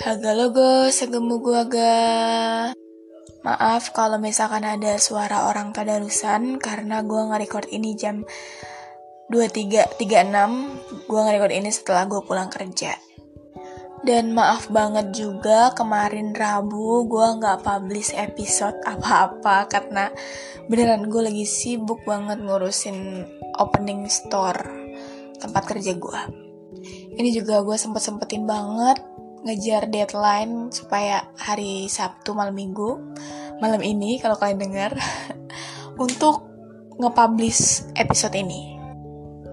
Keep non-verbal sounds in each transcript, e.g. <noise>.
Haga logo. Segemu gua ga. Maaf kalau misalkan ada suara orang tadarusan karena gua nge-record ini jam 23.36 Gua nge-record ini setelah gue pulang kerja. Dan maaf banget juga kemarin Rabu gue nggak publish episode apa-apa Karena beneran gue lagi sibuk banget ngurusin opening store tempat kerja gue Ini juga gue sempet-sempetin banget ngejar deadline supaya hari Sabtu malam minggu malam ini kalau kalian dengar <laughs> untuk nge-publish episode ini.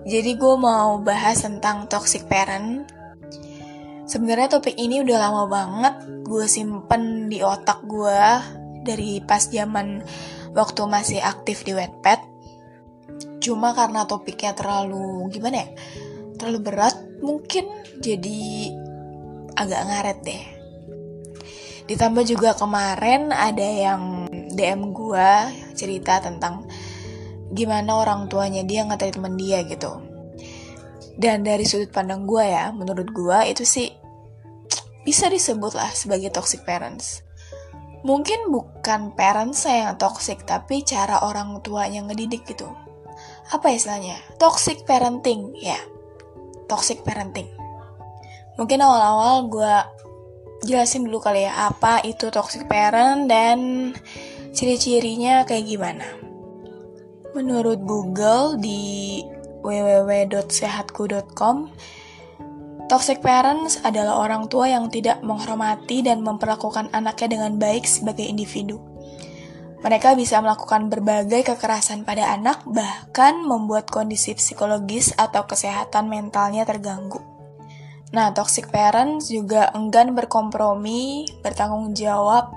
Jadi gue mau bahas tentang toxic parent. Sebenarnya topik ini udah lama banget gue simpen di otak gue dari pas zaman waktu masih aktif di Wattpad. Cuma karena topiknya terlalu gimana ya? Terlalu berat mungkin jadi agak ngaret deh. Ditambah juga kemarin ada yang DM gue cerita tentang gimana orang tuanya dia nge-treatment dia gitu. Dan dari sudut pandang gue ya, menurut gue itu sih bisa disebut lah sebagai toxic parents. Mungkin bukan parents yang toxic, tapi cara orang tuanya ngedidik gitu. Apa istilahnya? Toxic parenting, ya. Toxic parenting. Mungkin awal-awal gue jelasin dulu kali ya apa itu toxic parent dan ciri-cirinya kayak gimana. Menurut Google di www.sehatku.com, toxic parents adalah orang tua yang tidak menghormati dan memperlakukan anaknya dengan baik sebagai individu. Mereka bisa melakukan berbagai kekerasan pada anak, bahkan membuat kondisi psikologis atau kesehatan mentalnya terganggu. Nah, toxic parents juga enggan berkompromi, bertanggung jawab,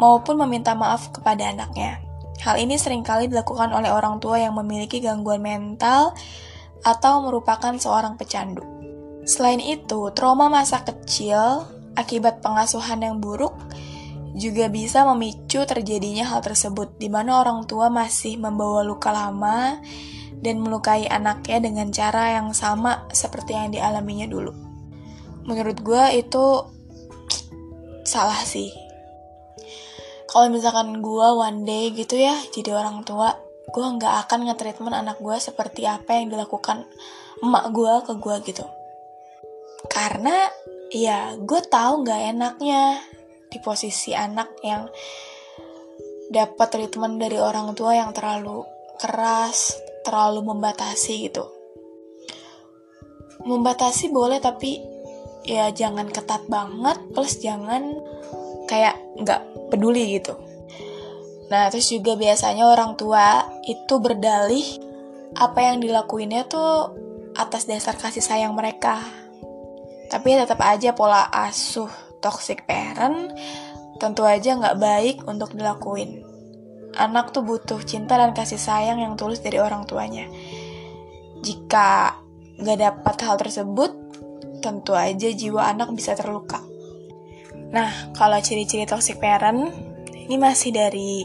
maupun meminta maaf kepada anaknya. Hal ini sering kali dilakukan oleh orang tua yang memiliki gangguan mental atau merupakan seorang pecandu. Selain itu, trauma masa kecil akibat pengasuhan yang buruk juga bisa memicu terjadinya hal tersebut, di mana orang tua masih membawa luka lama dan melukai anaknya dengan cara yang sama seperti yang dialaminya dulu. Menurut gue itu salah sih. Kalau misalkan gue one day gitu ya jadi orang tua, gue nggak akan nge-treatment anak gue seperti apa yang dilakukan emak gue ke gue gitu. Karena ya gue tahu nggak enaknya di posisi anak yang dapat treatment dari orang tua yang terlalu keras, terlalu membatasi gitu. Membatasi boleh tapi ya jangan ketat banget, plus jangan kayak nggak peduli gitu. Nah terus juga biasanya orang tua itu berdalih apa yang dilakuinnya tuh atas dasar kasih sayang mereka. Tapi tetap aja pola asuh toxic parent tentu aja nggak baik untuk dilakuin. Anak tuh butuh cinta dan kasih sayang yang tulus dari orang tuanya. Jika nggak dapat hal tersebut, tentu aja jiwa anak bisa terluka. Nah, kalau ciri-ciri toxic parent, ini masih dari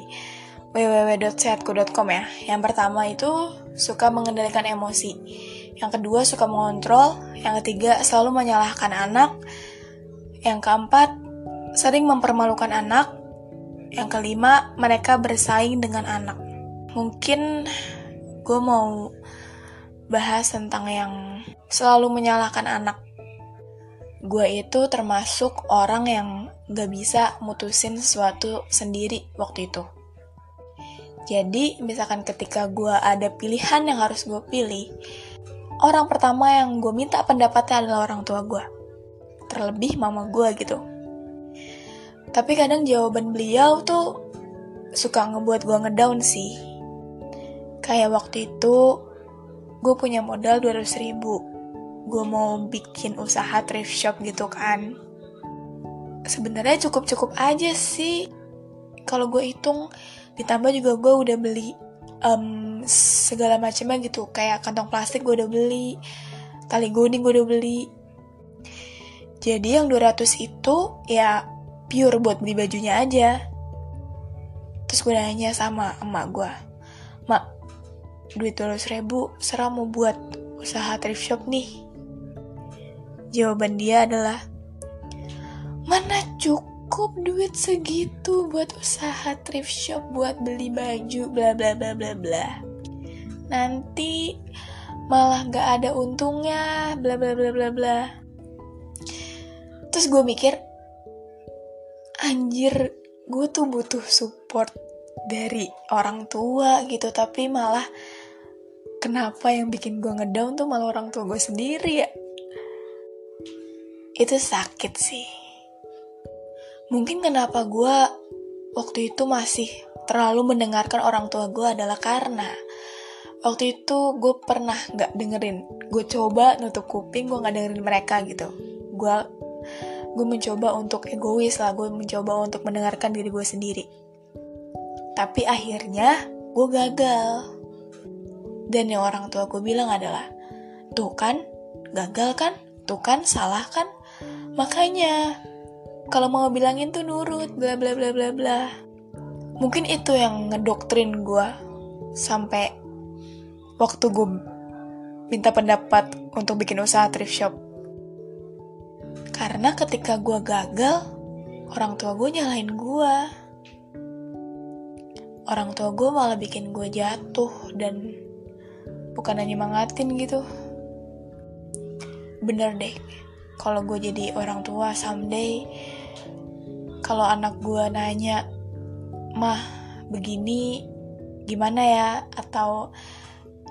www.sehatku.com ya. Yang pertama itu suka mengendalikan emosi. Yang kedua suka mengontrol. Yang ketiga selalu menyalahkan anak. Yang keempat sering mempermalukan anak. Yang kelima mereka bersaing dengan anak. Mungkin gue mau bahas tentang yang selalu menyalahkan anak. Gue itu termasuk orang yang gak bisa mutusin sesuatu sendiri waktu itu. Jadi, misalkan ketika gue ada pilihan yang harus gue pilih, orang pertama yang gue minta pendapatnya adalah orang tua gue. Terlebih mama gue gitu. Tapi kadang jawaban beliau tuh suka ngebuat gue ngedown sih. Kayak waktu itu gue punya modal 200 ribu. Gue mau bikin usaha thrift shop gitu kan. Sebenarnya cukup-cukup aja sih. Kalau gue hitung, ditambah juga gue udah beli um, segala macamnya gitu. Kayak kantong plastik gue udah beli, tali gunting gue udah beli. Jadi yang 200 itu ya pure buat beli bajunya aja. Terus gue nanya sama emak gue, Mak, duit 200 ribu serah mau buat usaha thrift shop nih. Jawaban dia adalah, Mana cukup duit segitu buat usaha thrift shop buat beli baju bla bla bla bla bla. Nanti malah gak ada untungnya bla bla bla bla bla. Terus gue mikir, anjir gue tuh butuh support dari orang tua gitu tapi malah kenapa yang bikin gue ngedown tuh malah orang tua gue sendiri ya. Itu sakit sih. Mungkin kenapa gue waktu itu masih terlalu mendengarkan orang tua gue adalah karena waktu itu gue pernah nggak dengerin gue coba nutup kuping gue nggak dengerin mereka gitu. Gue gue mencoba untuk egois lah gue mencoba untuk mendengarkan diri gue sendiri. Tapi akhirnya gue gagal. Dan yang orang tua gue bilang adalah tuh kan gagal kan? Tuh kan salah kan? Makanya kalau mau bilangin tuh nurut bla bla bla bla bla. Mungkin itu yang ngedoktrin gue sampai waktu gue minta pendapat untuk bikin usaha thrift shop karena ketika gue gagal, orang tua gue nyalain gue. Orang tua gue malah bikin gue jatuh dan bukan hanya mangatin gitu. Bener deh, kalau gue jadi orang tua someday, kalau anak gue nanya, mah begini gimana ya? Atau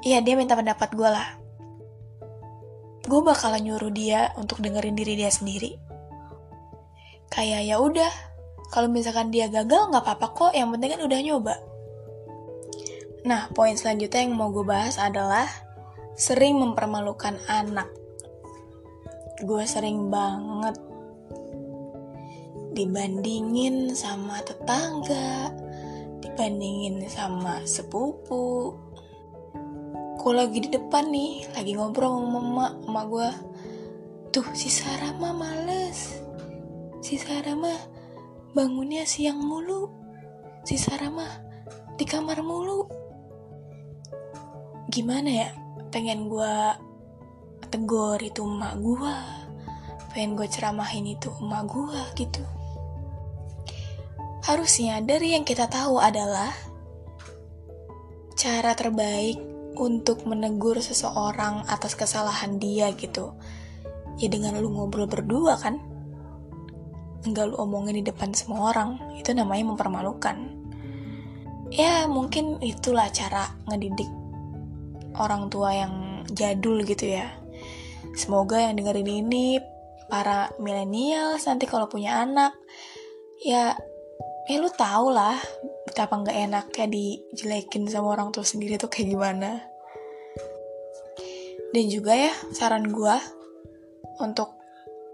iya dia minta pendapat gue lah gue bakalan nyuruh dia untuk dengerin diri dia sendiri. Kayak ya udah, kalau misalkan dia gagal nggak apa-apa kok, yang penting kan udah nyoba. Nah, poin selanjutnya yang mau gue bahas adalah sering mempermalukan anak. Gue sering banget dibandingin sama tetangga, dibandingin sama sepupu, gue lagi di depan nih lagi ngobrol sama mama mama gue tuh si Sarah mah males. Si Sarah mah bangunnya siang mulu. Si Sarah mah di kamar mulu. Gimana ya pengen gue tegur itu emak gue pengen gue ceramahin itu emak gue gitu. Harusnya dari yang kita tahu adalah cara terbaik untuk menegur seseorang atas kesalahan dia gitu. Ya dengan lu ngobrol berdua kan? Enggak lu omongin di depan semua orang. Itu namanya mempermalukan. Ya mungkin itulah cara ngedidik orang tua yang jadul gitu ya. Semoga yang dengerin ini para milenial nanti kalau punya anak ya ya lu tau lah betapa nggak enaknya dijelekin sama orang tua sendiri tuh kayak gimana dan juga ya saran gue untuk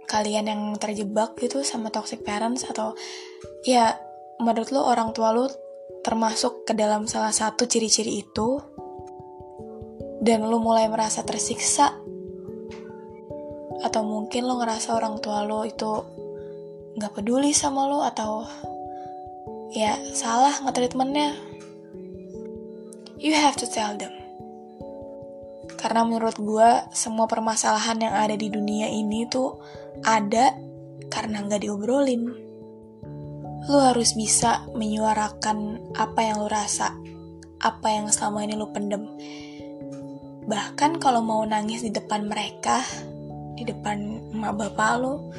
kalian yang terjebak gitu sama toxic parents atau ya menurut lo orang tua lo termasuk ke dalam salah satu ciri-ciri itu dan lo mulai merasa tersiksa atau mungkin lo ngerasa orang tua lo itu nggak peduli sama lo atau ya salah nge-treatmentnya you have to tell them karena menurut gue semua permasalahan yang ada di dunia ini tuh ada karena nggak diobrolin. Lu harus bisa menyuarakan apa yang lu rasa apa yang selama ini lu pendem. Bahkan kalau mau nangis di depan mereka di depan emak bapak lu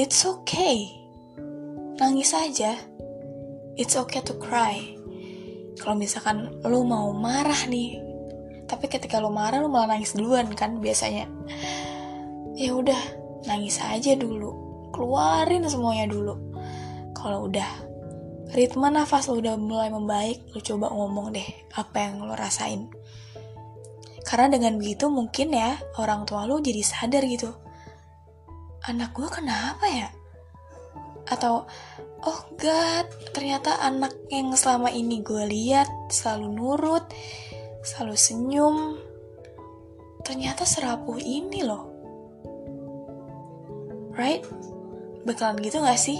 it's okay. Nangis aja. It's okay to cry. Kalau misalkan lu mau marah nih, tapi ketika lu marah lu malah nangis duluan kan biasanya. Ya udah, nangis aja dulu. Keluarin semuanya dulu. Kalau udah ritme nafas lo udah mulai membaik, lo coba ngomong deh apa yang lo rasain. Karena dengan begitu mungkin ya orang tua lo jadi sadar gitu. Anak gue kenapa ya? Atau, oh god, ternyata anak yang selama ini gue lihat selalu nurut, selalu senyum, ternyata serapuh ini loh. Right? Bakalan gitu gak sih?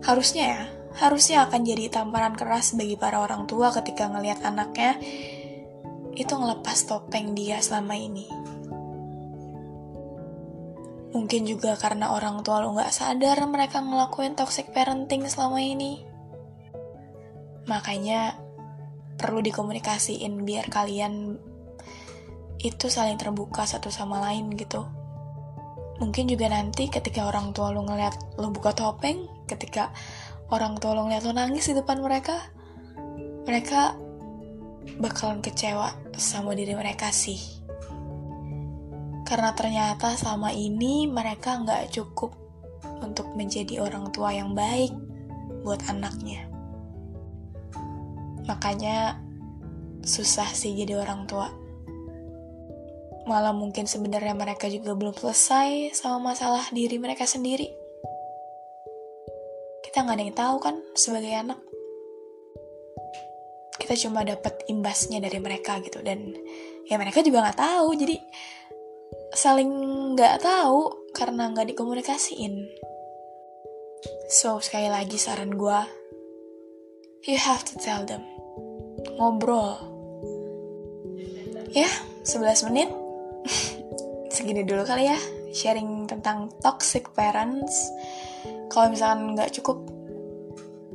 Harusnya ya, harusnya akan jadi tamparan keras bagi para orang tua ketika ngelihat anaknya itu ngelepas topeng dia selama ini. Mungkin juga karena orang tua lo gak sadar mereka ngelakuin toxic parenting selama ini. Makanya perlu dikomunikasiin biar kalian itu saling terbuka satu sama lain gitu. Mungkin juga nanti ketika orang tua lo ngeliat lo buka topeng, ketika orang tua lo ngeliat lo nangis di depan mereka, mereka bakalan kecewa sama diri mereka sih. Karena ternyata selama ini mereka nggak cukup untuk menjadi orang tua yang baik buat anaknya. Makanya susah sih jadi orang tua. Malah mungkin sebenarnya mereka juga belum selesai sama masalah diri mereka sendiri. Kita nggak ada yang tahu kan sebagai anak. Kita cuma dapat imbasnya dari mereka gitu. Dan ya mereka juga nggak tahu. Jadi saling nggak tahu karena nggak dikomunikasiin. So sekali lagi saran gue you have to tell them ngobrol. Ya 11 menit. <laughs> Segini dulu kali ya sharing tentang toxic parents. Kalau misalkan nggak cukup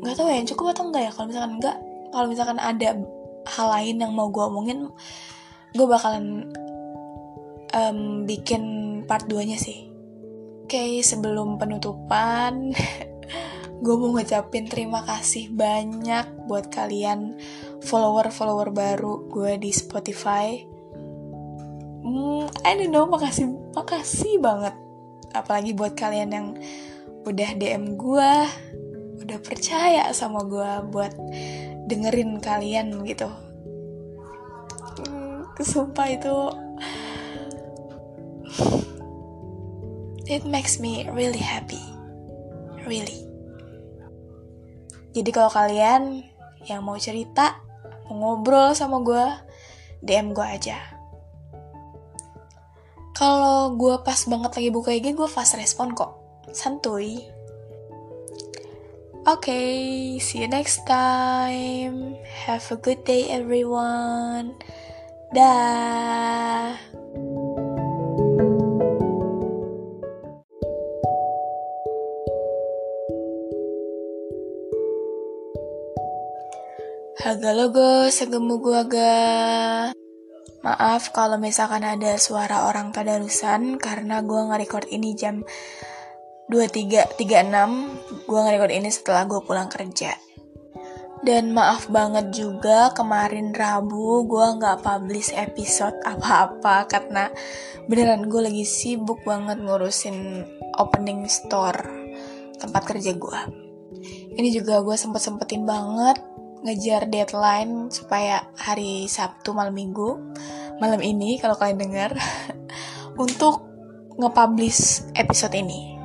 nggak tahu ya cukup atau enggak ya. Kalau misalkan enggak kalau misalkan ada hal lain yang mau gue omongin gue bakalan um, bikin part 2 nya sih. Oke okay, sebelum penutupan <laughs> gue mau ngucapin terima kasih banyak buat kalian follower-follower baru gue di Spotify. Hmm, I don't know makasih makasih banget. Apalagi buat kalian yang udah DM gue udah percaya sama gue buat dengerin kalian gitu. Hmm, sumpah itu <sighs> it makes me really happy really jadi kalau kalian yang mau cerita mau ngobrol sama gue DM gue aja kalau gue pas banget lagi buka IG gue fast respon kok santuy. Okay, see you next time. Have a good day, everyone. Dah. Haga logo segemu gua ga. Maaf kalau misalkan ada suara orang tadarusan karena gue nge-record ini jam 2336 gue nge-record ini setelah gue pulang kerja dan maaf banget juga kemarin Rabu gue nggak publish episode apa-apa karena beneran gue lagi sibuk banget ngurusin opening store tempat kerja gue. Ini juga gue sempet-sempetin banget ngejar deadline supaya hari Sabtu malam minggu malam ini kalau kalian dengar <laughs> untuk nge-publish episode ini.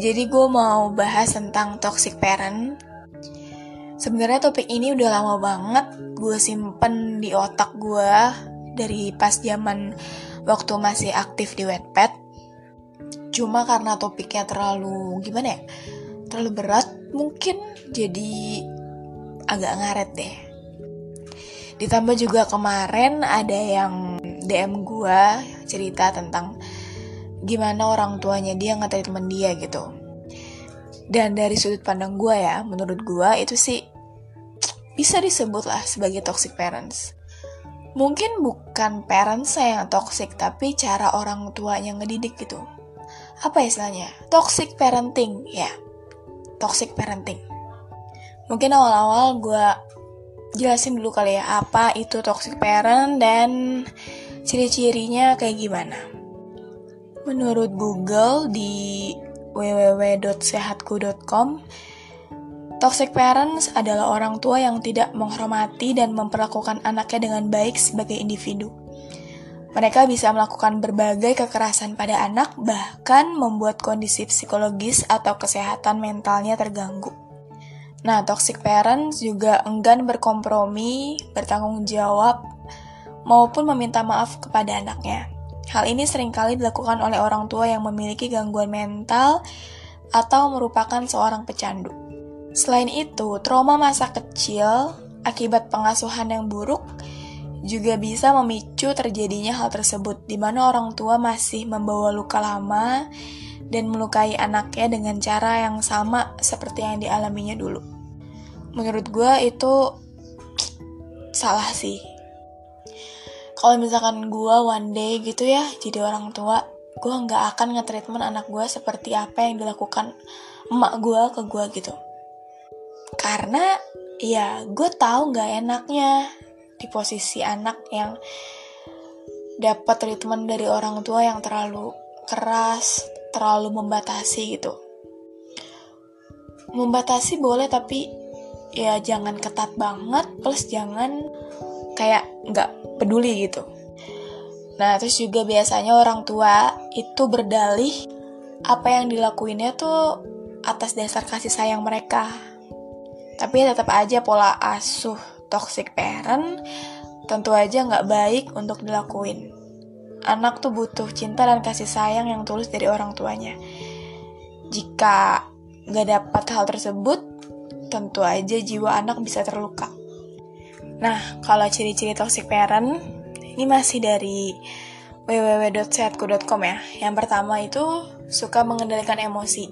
Jadi gue mau bahas tentang toxic parent. Sebenarnya topik ini udah lama banget gue simpen di otak gue dari pas zaman waktu masih aktif di Wattpad. Cuma karena topiknya terlalu gimana ya? Terlalu berat mungkin jadi agak ngaret deh. Ditambah juga kemarin ada yang DM gue cerita tentang gimana orang tuanya dia nge-treatment dia gitu. Dan dari sudut pandang gue ya, menurut gue itu sih bisa disebut lah sebagai toxic parents. Mungkin bukan parents saya yang toxic, tapi cara orang tuanya ngedidik gitu. Apa istilahnya? Toxic parenting, ya. Toxic parenting. Mungkin awal-awal gue jelasin dulu kali ya, apa itu toxic parent dan ciri-cirinya kayak gimana. Menurut Google di www.sehatku.com Toxic parents adalah orang tua yang tidak menghormati dan memperlakukan anaknya dengan baik sebagai individu. Mereka bisa melakukan berbagai kekerasan pada anak, bahkan membuat kondisi psikologis atau kesehatan mentalnya terganggu. Nah, toxic parents juga enggan berkompromi, bertanggung jawab, maupun meminta maaf kepada anaknya. Hal ini sering kali dilakukan oleh orang tua yang memiliki gangguan mental atau merupakan seorang pecandu. Selain itu, trauma masa kecil akibat pengasuhan yang buruk juga bisa memicu terjadinya hal tersebut, di mana orang tua masih membawa luka lama dan melukai anaknya dengan cara yang sama seperti yang dialaminya dulu. Menurut gue itu salah sih. Kalau misalkan gue one day gitu ya jadi orang tua, gue nggak akan nge-treatment anak gue seperti apa yang dilakukan emak gue ke gue gitu karena ya gue tahu nggak enaknya di posisi anak yang dapat treatment dari orang tua yang terlalu keras, terlalu membatasi gitu. Membatasi boleh tapi ya jangan ketat banget, plus jangan kayak nggak peduli gitu. Nah, terus juga biasanya orang tua itu berdalih apa yang dilakuinnya tuh atas dasar kasih sayang mereka tapi tetap aja pola asuh toxic parent tentu aja nggak baik untuk dilakuin. Anak tuh butuh cinta dan kasih sayang yang tulus dari orang tuanya. Jika nggak dapat hal tersebut, tentu aja jiwa anak bisa terluka. Nah, kalau ciri-ciri toxic parent, ini masih dari www.sehatku.com ya. Yang pertama itu suka mengendalikan emosi.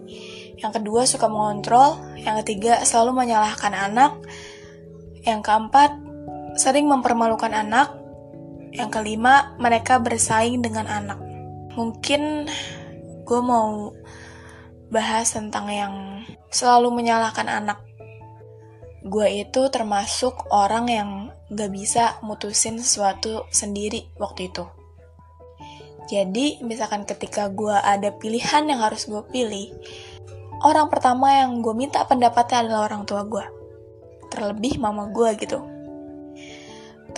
Yang kedua suka mengontrol, yang ketiga selalu menyalahkan anak, yang keempat sering mempermalukan anak, yang kelima mereka bersaing dengan anak. Mungkin gue mau bahas tentang yang selalu menyalahkan anak. Gue itu termasuk orang yang gak bisa mutusin sesuatu sendiri waktu itu. Jadi, misalkan ketika gue ada pilihan yang harus gue pilih, orang pertama yang gue minta pendapatnya adalah orang tua gue. Terlebih mama gue gitu.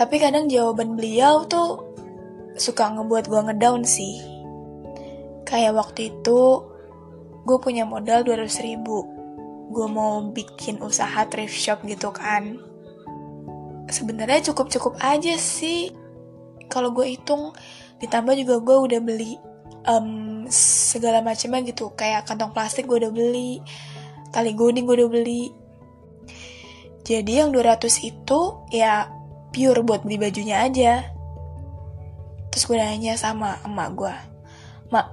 Tapi kadang jawaban beliau tuh suka ngebuat gue ngedown sih. Kayak waktu itu gue punya modal 200 ribu. Gue mau bikin usaha thrift shop gitu kan. Sebenarnya cukup-cukup aja sih. Kalau gue hitung, ditambah juga gue udah beli um, segala macamnya gitu kayak kantong plastik gue udah beli tali gunting gue udah beli jadi yang 200 itu ya pure buat beli bajunya aja. Terus gue nanya sama emak gue mak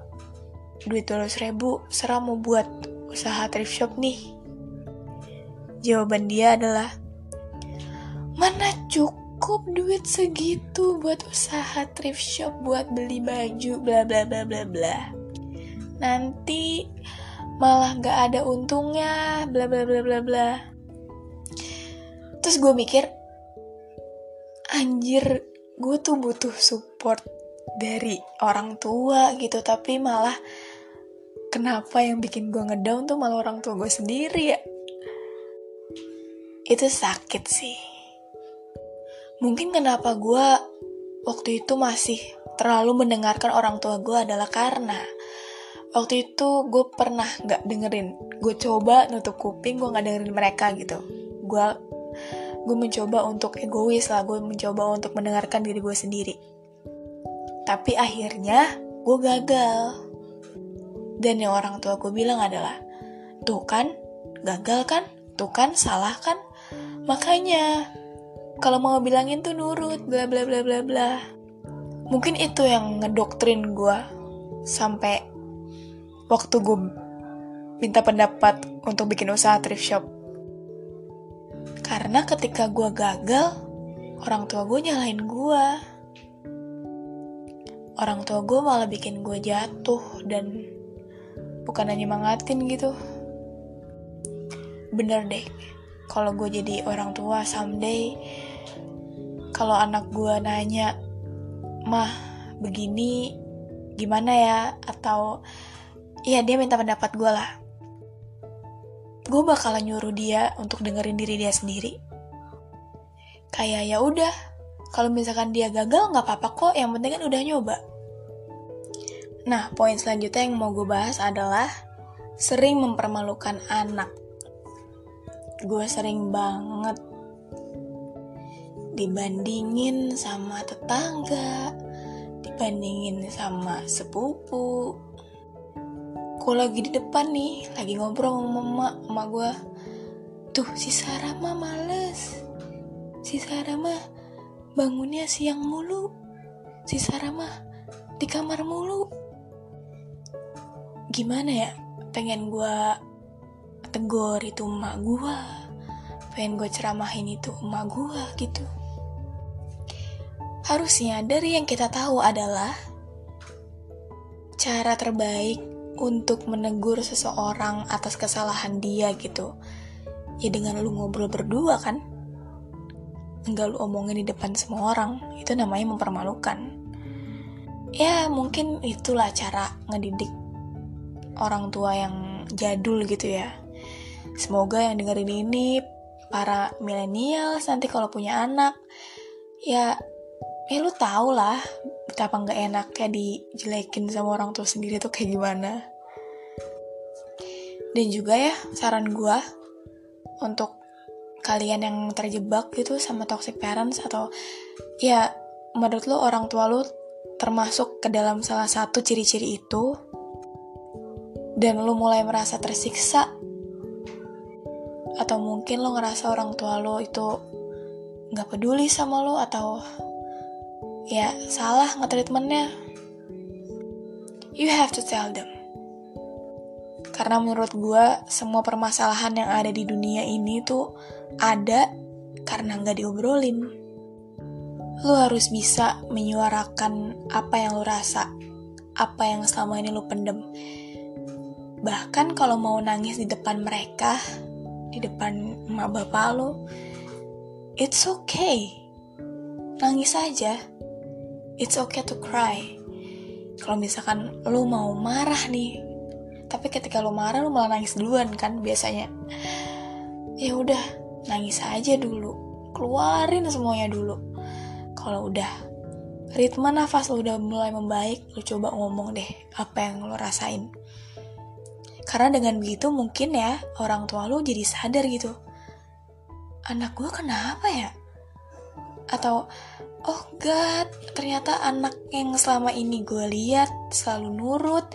duit 200 ribu serah mau buat usaha thrift shop nih. Jawaban dia adalah mana cukup duit segitu buat usaha thrift shop buat beli baju bla bla bla bla bla. Nanti malah gak ada untungnya bla bla bla bla bla. Terus gue mikir anjir gue tuh butuh support dari orang tua gitu tapi malah kenapa yang bikin gue ngedown tuh malah orang tua gue sendiri ya? Itu sakit sih. Mungkin kenapa gue waktu itu masih terlalu mendengarkan orang tua gue adalah karena waktu itu gue pernah nggak dengerin gue coba nutup kuping gue nggak dengerin mereka gitu. Gue gue mencoba untuk egois lah gue mencoba untuk mendengarkan diri gue sendiri. Tapi akhirnya gue gagal. Dan yang orang tua gue bilang adalah tuh kan gagal kan? Tuh kan salah kan? Makanya kalau mau bilangin tuh nurut bla bla bla bla bla. Mungkin itu yang ngedoktrin gue sampai waktu gue minta pendapat untuk bikin usaha thrift shop. Karena ketika gue gagal, orang tua gue nyalain gue. Orang tua gue malah bikin gue jatuh dan bukan hanya mangatin gitu. Bener deh, kalau gue jadi orang tua someday, kalau anak gue nanya, mah begini gimana ya? Atau Iya dia minta pendapat gue lah gue bakalan nyuruh dia untuk dengerin diri dia sendiri. Kayak ya udah, kalau misalkan dia gagal nggak apa-apa kok, yang penting kan udah nyoba. Nah, poin selanjutnya yang mau gue bahas adalah sering mempermalukan anak. Gue sering banget dibandingin sama tetangga, dibandingin sama sepupu. Gue lagi di depan nih, lagi ngobrol sama mama, mama gue. Tuh, si Sarah mah males. Si Sarah mah bangunnya siang mulu. Si Sarah mah di kamar mulu gimana ya pengen gue tegur itu emak gue pengen gue ceramahin itu emak gue gitu harusnya dari yang kita tahu adalah cara terbaik untuk menegur seseorang atas kesalahan dia gitu. Ya dengan lu ngobrol berdua kan? Enggak lu omongin di depan semua orang. Itu namanya mempermalukan. Ya mungkin itulah cara ngedidik orang tua yang jadul gitu ya. Semoga yang dengerin ini para milenial nanti kalau punya anak ya ya lu tau lah betapa nggak enaknya dijelekin sama orang tua sendiri tuh kayak gimana. Dan juga ya saran gue untuk kalian yang terjebak gitu sama toxic parents atau ya menurut lo orang tua lo termasuk ke dalam salah satu ciri-ciri itu dan lu mulai merasa tersiksa atau mungkin lo ngerasa orang tua lo itu nggak peduli sama lo atau ya salah nge-treatmentnya you have to tell them karena menurut gue semua permasalahan yang ada di dunia ini tuh ada karena nggak diobrolin lo harus bisa menyuarakan apa yang lo rasa apa yang selama ini lo pendem Bahkan kalau mau nangis di depan mereka, di depan emak bapak lo, it's okay. Nangis aja. It's okay to cry. Kalau misalkan lo mau marah nih, tapi ketika lo marah lo malah nangis duluan kan biasanya. Ya udah, nangis aja dulu. Keluarin semuanya dulu. Kalau udah ritme nafas lo udah mulai membaik, lo coba ngomong deh apa yang lo rasain. Karena dengan begitu mungkin ya orang tua lo jadi sadar gitu. Anak gue kenapa ya? Atau, oh god, ternyata anak yang selama ini gue lihat selalu nurut,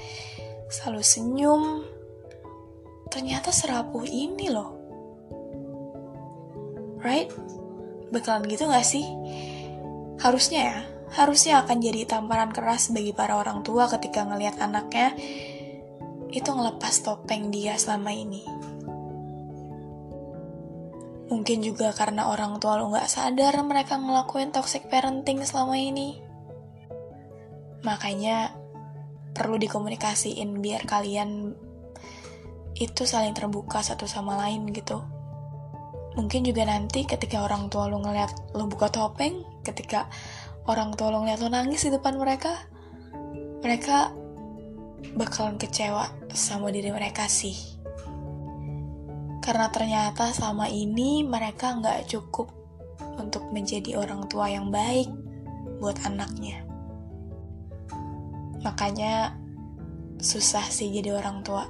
selalu senyum, ternyata serapuh ini loh. Right? Bakalan gitu gak sih? Harusnya ya, harusnya akan jadi tamparan keras bagi para orang tua ketika ngelihat anaknya itu ngelepas topeng dia selama ini. Mungkin juga karena orang tua lo gak sadar mereka ngelakuin toxic parenting selama ini. Makanya perlu dikomunikasiin biar kalian itu saling terbuka satu sama lain gitu. Mungkin juga nanti ketika orang tua lo ngeliat lo buka topeng, ketika orang tua lo ngeliat lo nangis di depan mereka, mereka bakalan kecewa sama diri mereka sih. Karena ternyata selama ini mereka nggak cukup untuk menjadi orang tua yang baik buat anaknya. Makanya susah sih jadi orang tua.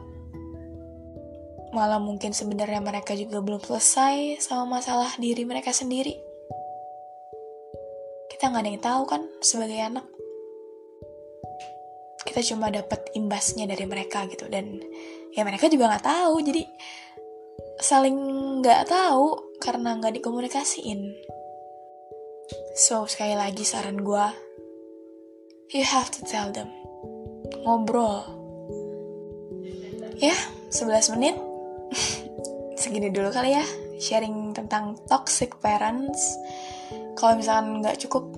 Malah mungkin sebenarnya mereka juga belum selesai sama masalah diri mereka sendiri. Kita nggak ada yang tahu kan sebagai anak kita cuma dapat imbasnya dari mereka gitu dan ya mereka juga nggak tahu jadi saling nggak tahu karena nggak dikomunikasiin. So sekali lagi saran gue you have to tell them. Ngobrol. Ya 11 menit. <laughs> Segini dulu kali ya sharing tentang toxic parents. Kalau misalkan nggak cukup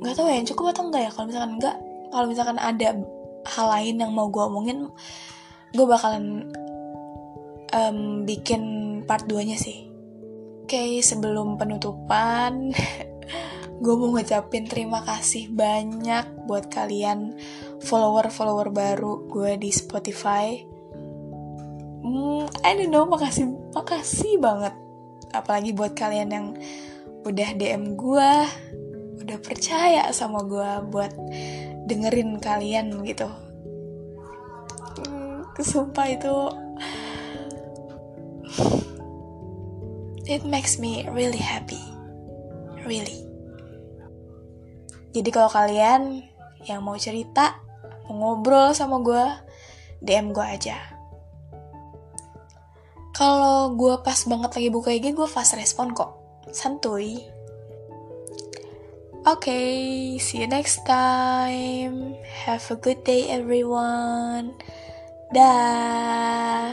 nggak tahu ya cukup atau enggak ya. Kalau misalkan enggak kalau misalkan ada hal lain yang mau gue omongin gue bakalan um, bikin part 2 nya sih. Oke okay, sebelum penutupan <laughs> gue mau ngucapin terima kasih banyak buat kalian follower-follower baru gue di Spotify. Hmm, I don't know makasih makasih banget. Apalagi buat kalian yang udah DM gue udah percaya sama gue buat dengerin kalian gitu. Hmm, sumpah itu it makes me really happy really jadi kalau kalian yang mau cerita mau ngobrol sama gue DM gue aja kalau gue pas banget lagi buka IG gue fast respon kok santuy Okay, see you next time. Have a good day, everyone. Dah.